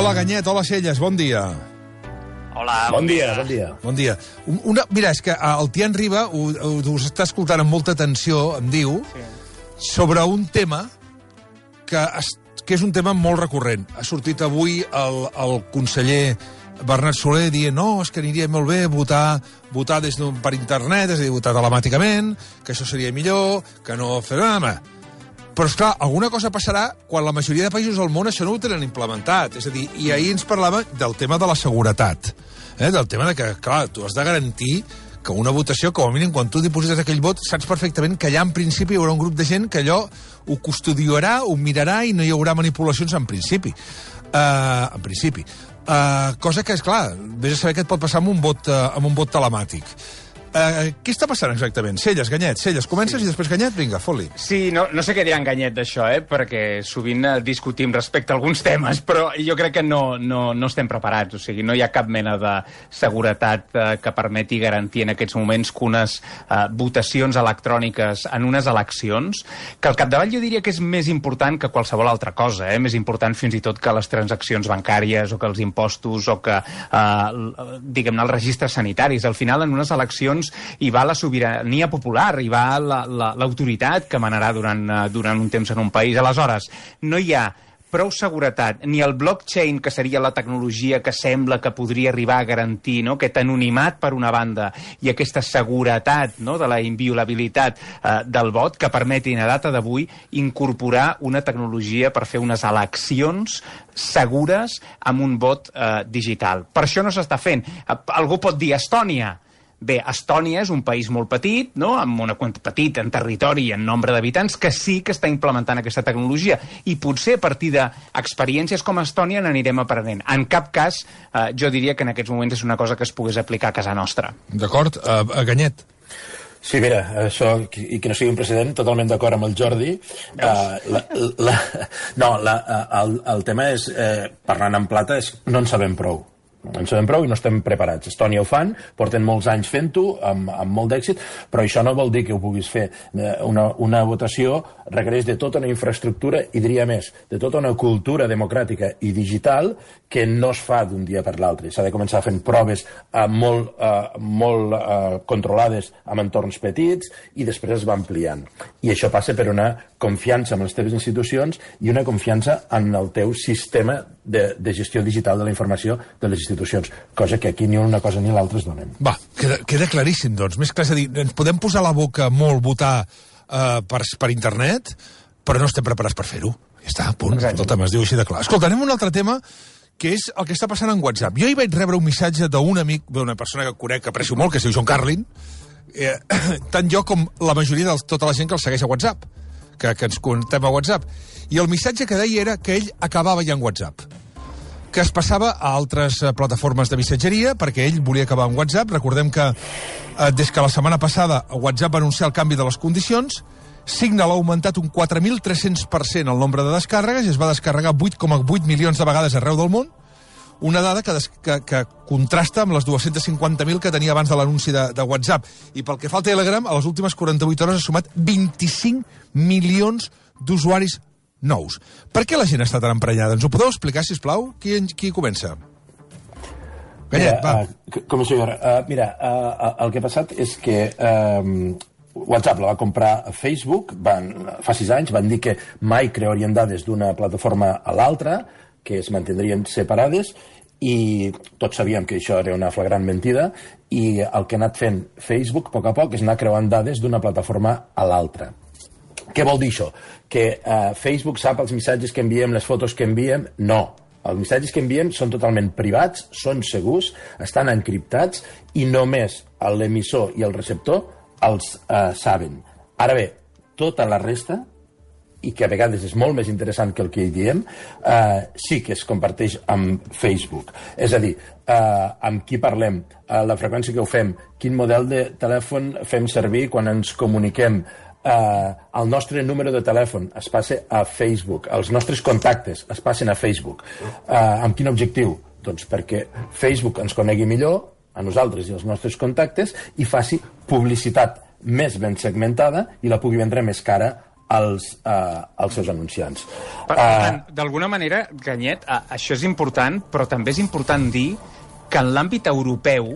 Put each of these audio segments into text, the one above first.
Hola, Ganyet, hola, Celles, bon dia. Hola, Bon dia, bon dia. Bon dia. Un- Una, mira, és que eh, el Tian Riba ho, us està escoltant amb molta atenció, em diu, sobre un tema que, es, que és un tema molt recurrent. Ha sortit avui el, el conseller Bernat Soler dient no, és que aniria molt bé votar, votar des d'un- per internet, és a dir, votar telemàticament, que això seria millor, que no fer... però, és clar, alguna cosa passarà quan la majoria de països del món això no ho tenen implementat. És a dir, i ahir ens parlava del tema de la seguretat. Eh? Del tema de que, clar, tu has de garantir que una votació, com a mínim, quan tu diposites aquell vot, saps perfectament que allà, en principi, hi haurà un grup de gent que allò ho custodiarà, ho mirarà i no hi haurà manipulacions en principi. Uh, en principi. Uh, cosa que, és clar, vés a saber què et pot passar amb un vot, uh, amb un vot telemàtic. Uh, què està passant exactament? Celles, Ganyet, Celles, comences sí. i després Ganyet? Vinga, fot-li. Sí, no, no sé què dir enganyet d'això, eh? perquè sovint eh, discutim respecte a alguns temes, però jo crec que no, no, no estem preparats, o sigui, no hi ha cap mena de seguretat eh, que permeti garantir en aquests moments que unes eh, votacions electròniques en unes eleccions, que al capdavall jo diria que és més important que qualsevol altra cosa, eh? més important fins i tot que les transaccions bancàries o que els impostos o que, eh, diguem-ne, els registres sanitaris. Al final, en unes eleccions hi va la sobirania popular, hi va la- la- l'autoritat que manarà durant, eh, durant un temps en un país. Aleshores, no hi ha prou seguretat, ni el blockchain, que seria la tecnologia que sembla que podria arribar a garantir no? aquest anonimat per una banda i aquesta seguretat no? de la inviolabilitat eh, del vot que permetin a data d'avui incorporar una tecnologia per fer unes eleccions segures amb un vot eh, digital. Per això no s'està fent. Algú pot dir Estònia, Bé, Estònia és un país molt petit, no? amb una quantitat petit en territori i en nombre d'habitants, que sí que està implementant aquesta tecnologia. I potser a partir d'experiències com Estònia n'anirem aprenent. En cap cas, eh, jo diria que en aquests moments és una cosa que es pogués aplicar a casa nostra. D'acord? Uh, Ganyet. Sí, mira, això, i que no sigui un precedent, totalment d'acord amb el Jordi. Uh, la, la, no, la, eh, el, el tema és, eh, parlant en plata, és no en sabem prou. En sabem prou i no estem preparats. Estònia ho fan, porten molts anys fent-ho, amb, amb molt d'èxit, però això no vol dir que ho puguis fer. Eh, Una, una votació requereix de tota una infraestructura, i diria més, de tota una cultura democràtica i digital que no es fa d'un dia per l'altre. S'ha de començar fent proves eh, molt, eh, molt eh, controlades amb entorns petits i després es va ampliant. I això passa per una confiança en les teves institucions i una confiança en el teu sistema de, de gestió digital de la informació de les institucions, cosa que aquí ni una cosa ni l'altra es donen. Va, queda, queda claríssim, doncs. Més clar, és a dir, ens podem posar la boca molt votar eh, per, per internet, però no estem preparats per fer-ho. Ja està, punt. Exacte. Tema es diu així de clar. Escolta, anem un altre tema que és el que està passant en WhatsApp. Jo hi vaig rebre un missatge d'un amic, d'una persona que conec, que aprecio molt, que es diu John Carlin, eh, tant jo com la majoria de tota la gent que el segueix a WhatsApp, que, que ens connectem a WhatsApp. I el missatge que deia era que ell acabava ja en WhatsApp que es passava a altres eh, plataformes de missatgeria perquè ell volia acabar amb WhatsApp. Recordem que eh, des que la setmana passada WhatsApp va anunciar el canvi de les condicions, Signal ha augmentat un 4.300% el nombre de descàrregues i es va descarregar 8,8 milions de vegades arreu del món, una dada que, des, que, que contrasta amb les 250.000 que tenia abans de l'anunci de, de WhatsApp. I pel que fa al Telegram, a les últimes 48 hores ha sumat 25 milions d'usuaris nous. Per què la gent està tan emprenyada? Ens ho podeu explicar, si plau? Qui, qui comença? Gallet, va. uh, com això, uh, mira, uh, el que ha passat és que uh, WhatsApp la va comprar a Facebook van, fa sis anys, van dir que mai crearien dades d'una plataforma a l'altra, que es mantindrien separades, i tots sabíem que això era una flagrant mentida, i el que ha anat fent Facebook, a poc a poc, és anar creuant dades d'una plataforma a l'altra. Què vol dir això? Que eh, Facebook sap els missatges que enviem, les fotos que enviem? No. Els missatges que enviem són totalment privats, són segurs, estan encriptats i només l'emissor i el receptor els eh, saben. Ara bé, tota la resta, i que a vegades és molt més interessant que el que hi diem, eh, sí que es comparteix amb Facebook. És a dir, eh, amb qui parlem, eh, la freqüència que ho fem, quin model de telèfon fem servir quan ens comuniquem, eh, el nostre número de telèfon es passa a Facebook, els nostres contactes es passen a Facebook. Eh, amb quin objectiu? Doncs perquè Facebook ens conegui millor, a nosaltres i als nostres contactes, i faci publicitat més ben segmentada i la pugui vendre més cara als, uh, als seus anunciants. Per, per tant, d'alguna manera, Ganyet, uh, això és important, però també és important dir que en l'àmbit europeu,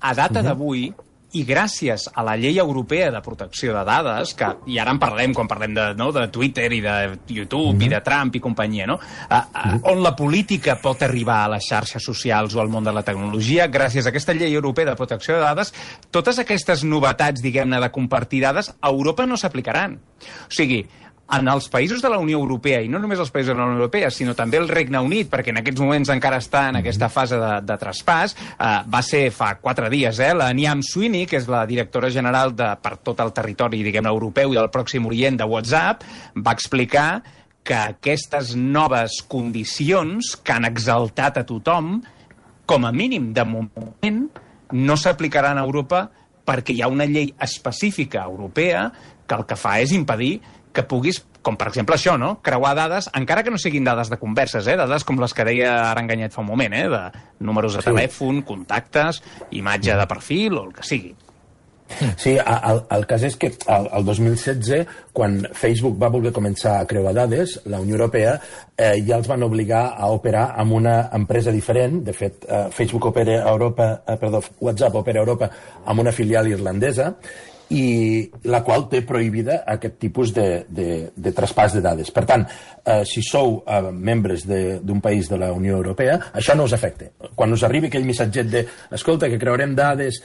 a data uh -huh. d'avui, i gràcies a la llei europea de protecció de dades, que i ara en parlem quan parlem de, no, de Twitter i de YouTube mm -hmm. i de Trump i companyia, no? Uh, mm -hmm. on la política pot arribar a les xarxes socials o al món de la tecnologia, gràcies a aquesta llei europea de protecció de dades, totes aquestes novetats, diguem-ne, de compartir dades, a Europa no s'aplicaran. O sigui, en els països de la Unió Europea, i no només els països de la Unió Europea, sinó també el Regne Unit, perquè en aquests moments encara està en aquesta fase de, de traspàs, eh, va ser fa quatre dies, eh, la Niam Sweeney, que és la directora general de, per tot el territori, diguem europeu i del Pròxim Orient de WhatsApp, va explicar que aquestes noves condicions que han exaltat a tothom, com a mínim de moment, no s'aplicaran a Europa perquè hi ha una llei específica europea que el que fa és impedir que puguis, com per exemple això, no? creuar dades, encara que no siguin dades de converses, eh? dades com les que deia ara Enganyet fa un moment, eh? de números de sí. telèfon, contactes, imatge de perfil o el que sigui. Sí, el, el cas és que el, el 2016, quan Facebook va voler començar a creuar dades, la Unió Europea eh, ja els van obligar a operar amb una empresa diferent. De fet, eh, Facebook opera a Europa, eh, perdó, WhatsApp opera a Europa amb una filial irlandesa i la qual té prohibida aquest tipus de, de, de traspàs de dades. Per tant, eh, si sou eh, membres d'un país de la Unió Europea, això no us afecta. Quan us arribi aquell missatget de escolta, que creurem dades...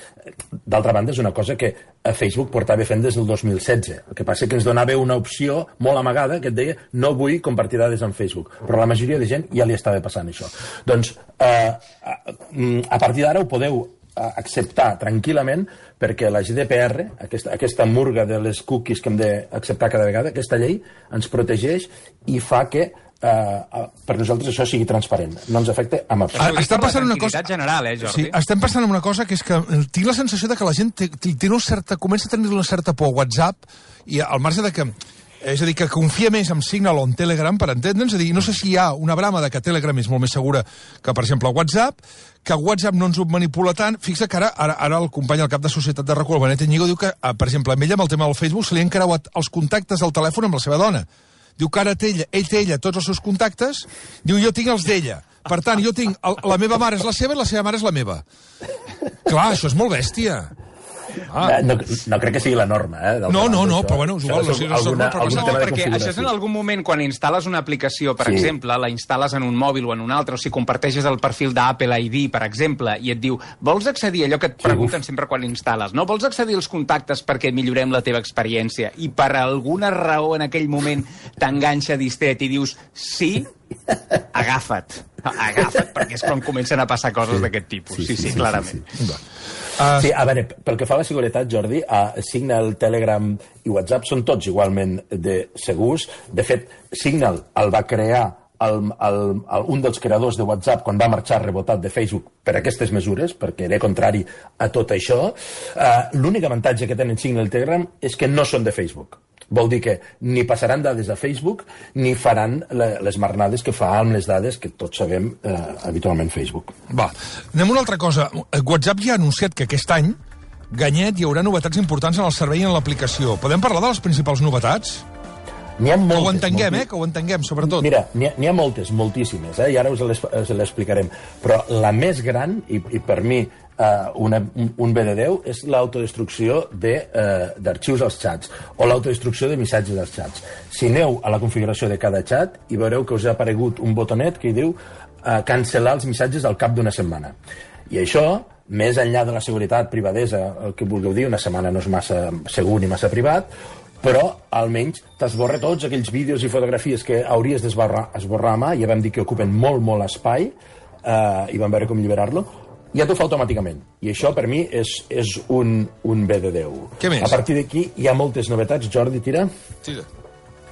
D'altra banda, és una cosa que a Facebook portava fent des del 2016. El que passa que ens donava una opció molt amagada que et deia no vull compartir dades amb Facebook. Però la majoria de gent ja li estava passant això. Doncs, eh, a, a partir d'ara ho podeu acceptar tranquil·lament perquè la GDPR, aquesta, aquesta murga de les cookies que hem d'acceptar cada vegada, aquesta llei ens protegeix i fa que eh, uh, per nosaltres això sigui transparent. No ens afecta amb absolut. Està passant una cosa... general, eh, Jordi? Sí, estem passant una cosa que és que tinc la sensació de que la gent té, té una certa, comença a tenir una certa por a WhatsApp i al marge de que és a dir, que confia més en Signal o en Telegram, per entendre'ns. És a dir, no sé si hi ha una brama de que Telegram és molt més segura que, per exemple, WhatsApp, que WhatsApp no ens ho manipula tant. Fixa que ara, ara, ara el company, el cap de societat de Recul, Benet Ñigo, diu que, eh, per exemple, amb ell, amb el tema del Facebook, se li han creuat els contactes del telèfon amb la seva dona. Diu que ara té ella, ell té ella tots els seus contactes, diu jo tinc els d'ella. Per tant, jo tinc... El, la meva mare és la seva i la seva mare és la meva. Clar, això és molt bèstia. Ah. No, no crec que sigui la norma, eh? No, no, no, però bueno, és igual. No, és alguna, alguna, no, perquè això és en algun moment, quan instal·les una aplicació, per sí. exemple, la instal·les en un mòbil o en un altre, o si comparteixes el perfil d'Apple ID, per exemple, i et diu, vols accedir a allò que et pregunten sí, sempre quan instal·les, no? Vols accedir als contactes perquè millorem la teva experiència i per alguna raó en aquell moment t'enganxa distet i dius sí, agafa't. Agafa't, perquè és quan comencen a passar coses sí. d'aquest tipus. Sí, sí, sí, sí clarament. Sí, sí, sí. Uh... Sí, a veure, pel que fa a la seguretat, Jordi, uh, Signal, Telegram i WhatsApp són tots igualment de segurs. De fet, Signal el va crear el, el, el, un dels creadors de WhatsApp quan va marxar rebotat de Facebook per aquestes mesures, perquè era contrari a tot això. Uh, L'únic avantatge que tenen Signal i Telegram és que no són de Facebook. Vol dir que ni passaran dades a Facebook ni faran les marnades que fa amb les dades que tots sabem eh, habitualment Facebook. Va, anem una altra cosa. WhatsApp ja ha anunciat que aquest any Ganyet hi haurà novetats importants en el servei i en l'aplicació. Podem parlar de les principals novetats? N'hi ha moltes. Que ho entenguem, moltes. eh? Que ho entenguem, sobretot. Mira, n'hi ha, ha moltes, moltíssimes, eh? I ara us les, les explicarem. Però la més gran, i, i per mi uh, una, un, bé de Déu és l'autodestrucció d'arxius de, uh, als xats o l'autodestrucció de missatges als xats. Si aneu a la configuració de cada xat i veureu que us ha aparegut un botonet que hi diu uh, cancel·lar els missatges al cap d'una setmana. I això, més enllà de la seguretat, privadesa, el que vulgueu dir, una setmana no és massa segur ni massa privat, però almenys t'esborra tots aquells vídeos i fotografies que hauries d'esborrar esborrar a mà, ja vam dir que ocupen molt, molt espai, eh, i vam veure com alliberar-lo, ja t'ho fa automàticament. I això, per mi, és, és un, un bé de Déu. Què més? A partir d'aquí hi ha moltes novetats. Jordi, tira. Tira.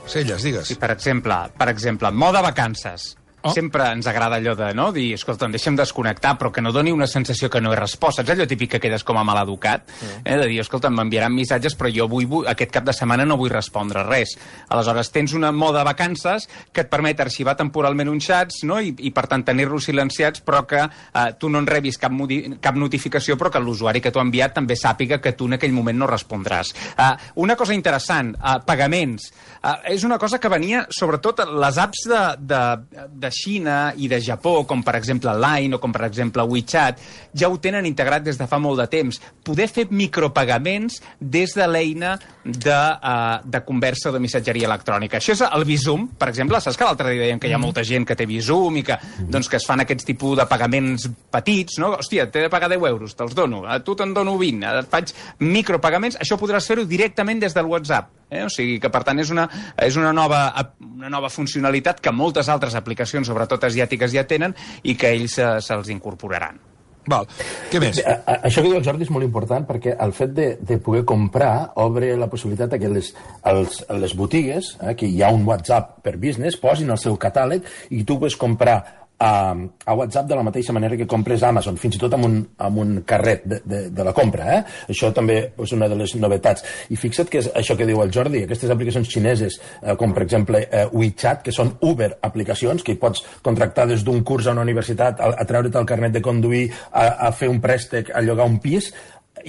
Celles, digues. Sí, per exemple, per exemple, moda vacances. Oh. Sempre ens agrada allò de no? dir, escolta, deixem desconnectar, però que no doni una sensació que no he respost. Saps allò típic que quedes com a maleducat? Mm. Eh? De dir, escolta, m'enviaran missatges, però jo vull, vull, aquest cap de setmana no vull respondre res. Aleshores, tens una moda vacances que et permet arxivar temporalment uns xats no? I, i per tant, tenir-los silenciats, però que eh, tu no en rebis cap, cap notificació, però que l'usuari que t'ho ha enviat també sàpiga que tu en aquell moment no respondràs. Eh, una cosa interessant, eh, pagaments. Eh, és una cosa que venia, sobretot, les apps de, de, de Xina i de Japó, com per exemple Line o com per exemple WeChat, ja ho tenen integrat des de fa molt de temps. Poder fer micropagaments des de l'eina de, uh, de conversa o de missatgeria electrònica. Això és el Visum, per exemple. Saps que l'altre dia deien que hi ha mm. molta gent que té Visum i que, doncs, que es fan aquests tipus de pagaments petits, no? Hòstia, t'he de pagar 10 euros, te'ls dono. A tu te'n dono 20. Et faig micropagaments. Això podràs fer-ho directament des del WhatsApp. Eh? O sigui que, per tant, és una, és una, nova, una nova funcionalitat que moltes altres aplicacions, sobretot asiàtiques, ja tenen i que ells eh, se'ls se incorporaran. Val. Què més? A, a, això que diu el Jordi és molt important perquè el fet de, de poder comprar obre la possibilitat que les, els, les botigues, eh, que hi ha un WhatsApp per business, posin el seu catàleg i tu puedes comprar a, a WhatsApp de la mateixa manera que compres a Amazon, fins i tot amb un, amb un carret de, de, de la compra. Eh? Això també és una de les novetats. I fixa't que és això que diu el Jordi, aquestes aplicacions xineses, eh, com per exemple eh, WeChat, que són Uber aplicacions, que pots contractar des d'un curs a una universitat, a, a treure't el carnet de conduir, a, a fer un préstec, a llogar un pis,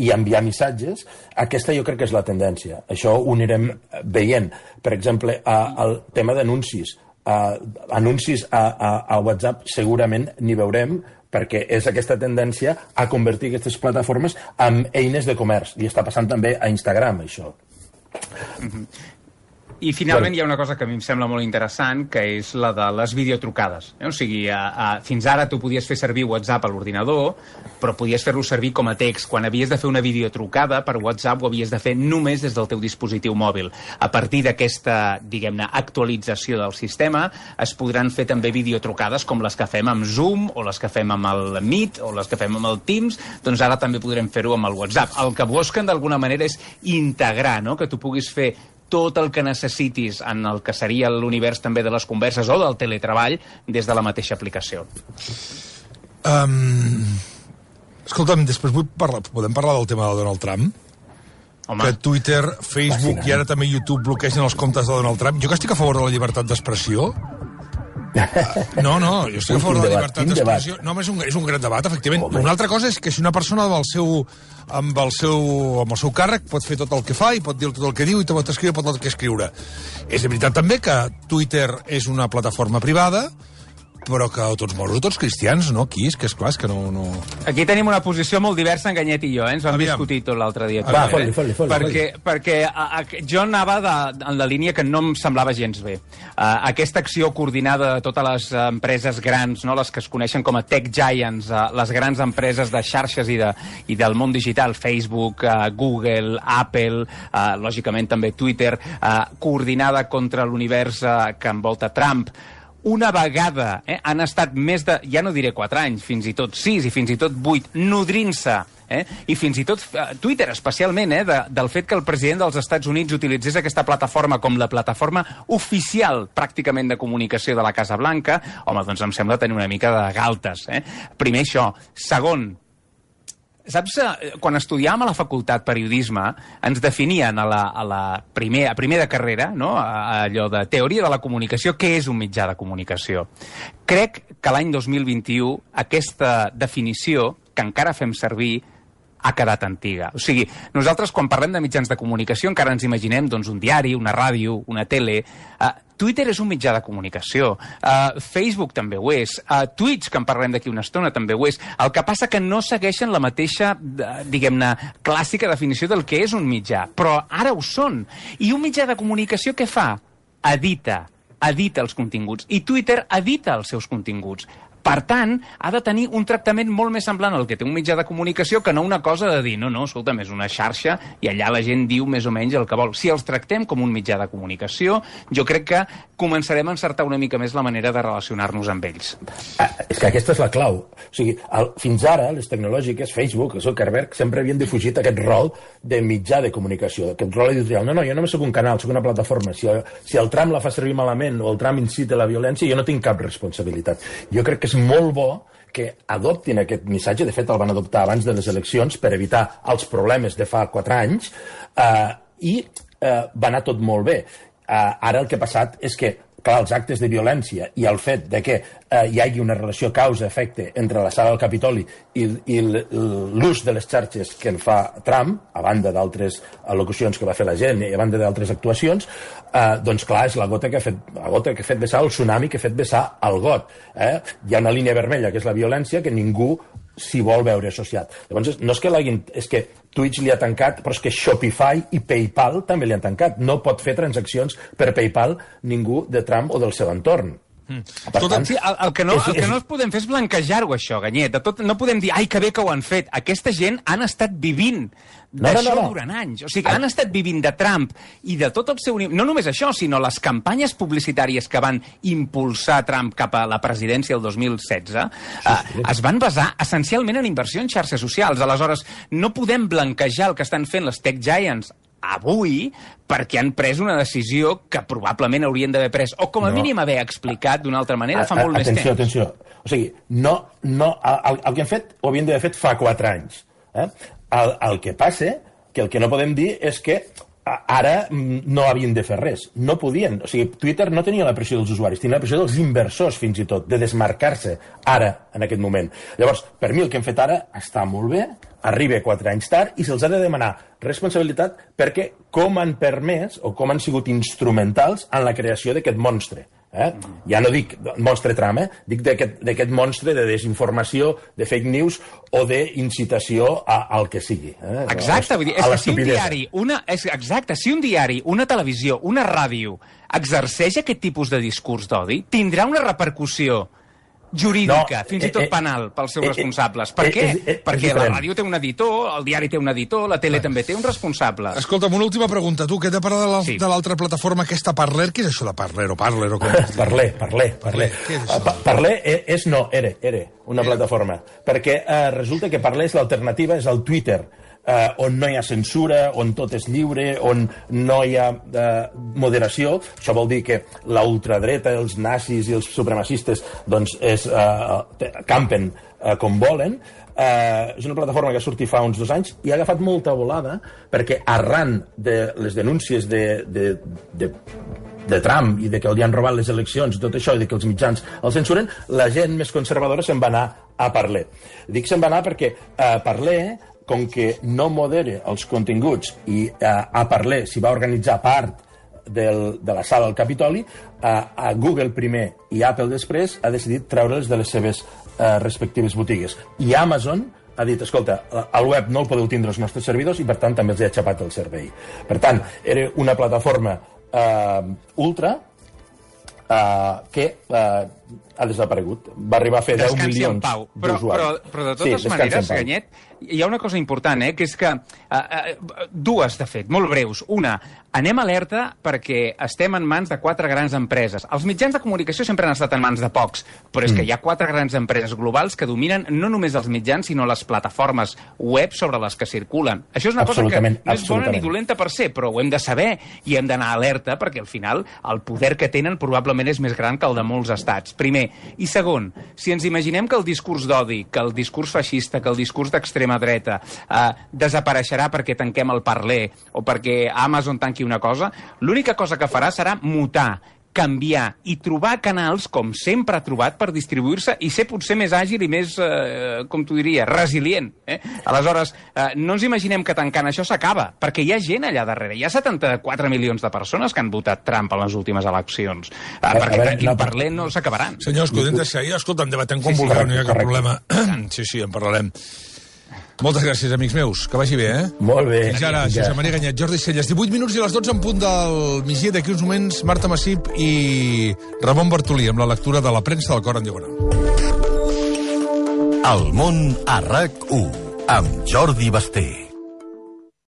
i enviar missatges, aquesta jo crec que és la tendència. Això ho anirem veient. Per exemple, a, al tema d'anuncis uh, anuncis a, a, a WhatsApp segurament n'hi veurem perquè és aquesta tendència a convertir aquestes plataformes en eines de comerç. I està passant també a Instagram, això. I finalment bueno. hi ha una cosa que a mi em sembla molt interessant, que és la de les videotrucades. Eh? O sigui, a, a, fins ara tu podies fer servir WhatsApp a l'ordinador, però podies fer-lo servir com a text. Quan havies de fer una videotrucada per WhatsApp ho havies de fer només des del teu dispositiu mòbil. A partir d'aquesta, diguem-ne, actualització del sistema, es podran fer també videotrucades com les que fem amb Zoom, o les que fem amb el Meet, o les que fem amb el Teams, doncs ara també podrem fer-ho amb el WhatsApp. El que busquen d'alguna manera és integrar, no? que tu puguis fer tot el que necessitis en el que seria l'univers també de les converses o del teletreball des de la mateixa aplicació. Um, escolta'm, després vull parlar, podem parlar del tema de Donald Trump? Home. que Twitter, Facebook i ara també YouTube bloquegen els comptes de Donald Trump. Jo que estic a favor de la llibertat d'expressió, no, no, jo estic a favor de la llibertat d'expressió. No, és un, és un gran debat, efectivament. Home. Una altra cosa és que si una persona amb el seu, amb el seu, amb el seu càrrec pot fer tot el que fa i pot dir tot el que diu i pot escriure pot el que escriure. És veritat també que Twitter és una plataforma privada, però que tots moros, tots cristians, no? Aquí és que és clar, és que no, no... Aquí tenim una posició molt diversa, en Ganyet i jo, eh? Ens vam Aviam. discutir tot l'altre dia. Va, foli, foli, foli. Perquè, perquè a, a, jo anava de, en la línia que no em semblava gens bé. Uh, aquesta acció coordinada de totes les empreses grans, no? les que es coneixen com a tech giants, uh, les grans empreses de xarxes i, de, i del món digital, Facebook, uh, Google, Apple, uh, lògicament també Twitter, uh, coordinada contra l'univers uh, que envolta Trump, una vegada eh, han estat més de, ja no diré 4 anys, fins i tot 6 i fins i tot 8, nodrint-se Eh? i fins i tot eh, Twitter especialment eh, de, del fet que el president dels Estats Units utilitzés aquesta plataforma com la plataforma oficial pràcticament de comunicació de la Casa Blanca home, doncs em sembla tenir una mica de galtes eh? primer això, segon Saps, eh, quan estudiàvem a la facultat periodisme, ens definien a la, a la primer, a primer de carrera, no? a, allò de teoria de la comunicació, què és un mitjà de comunicació. Crec que l'any 2021 aquesta definició, que encara fem servir, ha quedat antiga. O sigui, nosaltres quan parlem de mitjans de comunicació encara ens imaginem doncs, un diari, una ràdio, una tele... Uh, Twitter és un mitjà de comunicació, uh, Facebook també ho és, uh, Twitch, que en parlem d'aquí una estona, també ho és. El que passa que no segueixen la mateixa, diguem-ne, clàssica definició del que és un mitjà, però ara ho són. I un mitjà de comunicació què fa? Edita, edita els continguts. I Twitter edita els seus continguts Per tant, ha de tenir un tractament molt més semblant al que té un mitjà de comunicació que no una cosa de dir, no, no, escolta'm, és una xarxa i allà la gent diu més o menys el que vol. Si els tractem com un mitjà de comunicació, jo crec que començarem a encertar una mica més la manera de relacionar-nos amb ells. Ah, és que aquesta és la clau. O sigui, el, fins ara, les tecnològiques, Facebook, Zuckerberg, sempre havien defugit aquest rol de mitjà de comunicació, aquest rol editorial. No, no, jo només sóc un canal, sóc una plataforma. Si, si el tram la fa servir malament o el tram incita la violència, jo no tinc cap responsabilitat. Jo crec que molt bo que adoptin aquest missatge, de fet el van adoptar abans de les eleccions per evitar els problemes de fa quatre anys, eh, i eh, va anar tot molt bé. Eh, ara el que ha passat és que clar, els actes de violència i el fet de que eh, hi hagi una relació causa-efecte entre la sala del Capitoli i, i l'ús de les xarxes que en fa Trump, a banda d'altres al·locucions que va fer la gent i a banda d'altres actuacions, eh, doncs clar, és la gota que ha fet, la gota que ha fet vessar el tsunami que ha fet vessar el got. Eh? Hi ha una línia vermella, que és la violència, que ningú s'hi vol veure associat. Llavors, no és que l'hagin... És que Twitch li ha tancat, però és que Shopify i PayPal també li han tancat. No pot fer transaccions per PayPal ningú de Trump o del seu entorn. Mm. Per tant, sí, el, el, que no, és, el que no es podem fer és blanquejar-ho, això, Ganyet. De tot, no podem dir, ai, que bé que ho han fet. Aquesta gent han estat vivint d'això no, no, no. durant anys. O sigui, han estat vivint de Trump i de tot el seu... No només això, sinó les campanyes publicitàries que van impulsar Trump cap a la presidència el 2016 sí, sí. Eh, es van basar essencialment en inversió en xarxes socials. Aleshores, no podem blanquejar el que estan fent les tech giants avui perquè han pres una decisió que probablement haurien d'haver pres, o com a no. mínim haver explicat d'una altra manera fa molt atenció, més temps. Atenció, atenció. O sigui, no, no, el, el que han fet ho havien d'haver fet fa quatre anys. Eh? El, el que passa, que el que no podem dir és que ara no havien de fer res. No podien. O sigui, Twitter no tenia la pressió dels usuaris, tenia la pressió dels inversors, fins i tot, de desmarcar-se ara, en aquest moment. Llavors, per mi el que hem fet ara està molt bé, arriba quatre anys tard i se'ls ha de demanar responsabilitat perquè com han permès o com han sigut instrumentals en la creació d'aquest monstre. Eh? Ja no dic monstre tram, eh? dic d'aquest monstre de desinformació, de fake news o d'incitació al que sigui. Eh? Exacte, vull dir, és que si un diari, una, és, exacte, si un diari, una televisió, una ràdio exerceix aquest tipus de discurs d'odi, tindrà una repercussió jurídica, no, fins i tot eh, eh penal, pels seus eh, eh, responsables. Per eh, què? Eh, eh, Perquè la ràdio té un editor, el diari té un editor, la tele també té un responsable. Escolta'm, una última pregunta. Tu, què t'ha parlat de l'altra sí. plataforma, aquesta Parler? Què és això de Parler o Parler? O com... Parler, Parler, Parler. Què és això? Parler és no, era, era una plataforma. Perquè eh, resulta que Parler és l'alternativa, és el Twitter eh, on no hi ha censura, on tot és lliure, on no hi ha eh, moderació. Això vol dir que la ultradreta, els nazis i els supremacistes doncs és, eh, campen eh, com volen. Eh, és una plataforma que ha sortit fa uns dos anys i ha agafat molta volada perquè arran de les denúncies de, de, de de Trump i de que li han robat les eleccions i tot això, i de que els mitjans el censuren, la gent més conservadora se'n va anar a Parler. Dic se'n va anar perquè a Parler com que no modere els continguts i eh, a Parler s'hi va organitzar part del, de la sala del Capitoli, eh, a Google primer i Apple després ha decidit treure'ls de les seves eh, respectives botigues. I Amazon ha dit, escolta, al web no el podeu tindre els nostres servidors i per tant també els ha aixapat el servei. Per tant, era una plataforma eh, ultra eh, que eh, ha desaparegut. Va arribar a fer Descansi 10 milions d'usuaris. Però, però, però de totes sí, maneres, Ganyet, hi ha una cosa important, eh, que és que... Uh, uh, dues, de fet, molt breus. Una, anem alerta perquè estem en mans de quatre grans empreses. Els mitjans de comunicació sempre han estat en mans de pocs, però és mm. que hi ha quatre grans empreses globals que dominen no només els mitjans, sinó les plataformes web sobre les que circulen. Això és una cosa que no és bona ni dolenta per ser, però ho hem de saber i hem d'anar alerta perquè al final el poder que tenen probablement és més gran que el de molts estats. Primer. I segon, si ens imaginem que el discurs d'odi, que el discurs feixista, que el discurs d'extrema l'extrema dreta eh, desapareixerà perquè tanquem el parler o perquè Amazon tanqui una cosa, l'única cosa que farà serà mutar canviar i trobar canals, com sempre ha trobat, per distribuir-se i ser potser més àgil i més, eh, com t'ho diria, resilient. Eh? Aleshores, eh, no ens imaginem que tancant això s'acaba, perquè hi ha gent allà darrere. Hi ha 74 milions de persones que han votat Trump en les últimes eleccions, eh, a perquè veure, no, parler no s'acabaran. Senyors, podem deixar ahir? Escolta'm, debatem com sí, sí, vulgueu, no hi ha cap problema. sí, sí, en parlarem. Moltes gràcies, amics meus. Que vagi bé, eh? Molt bé. Fins ara, Josep Maria Ganyet, Jordi Celles. 18 minuts i les 12 en punt del migdia. D'aquí uns moments, Marta Massip i Ramon Bartolí amb la lectura de la premsa del cor en diagonal. El món a RAC1 amb Jordi Basté.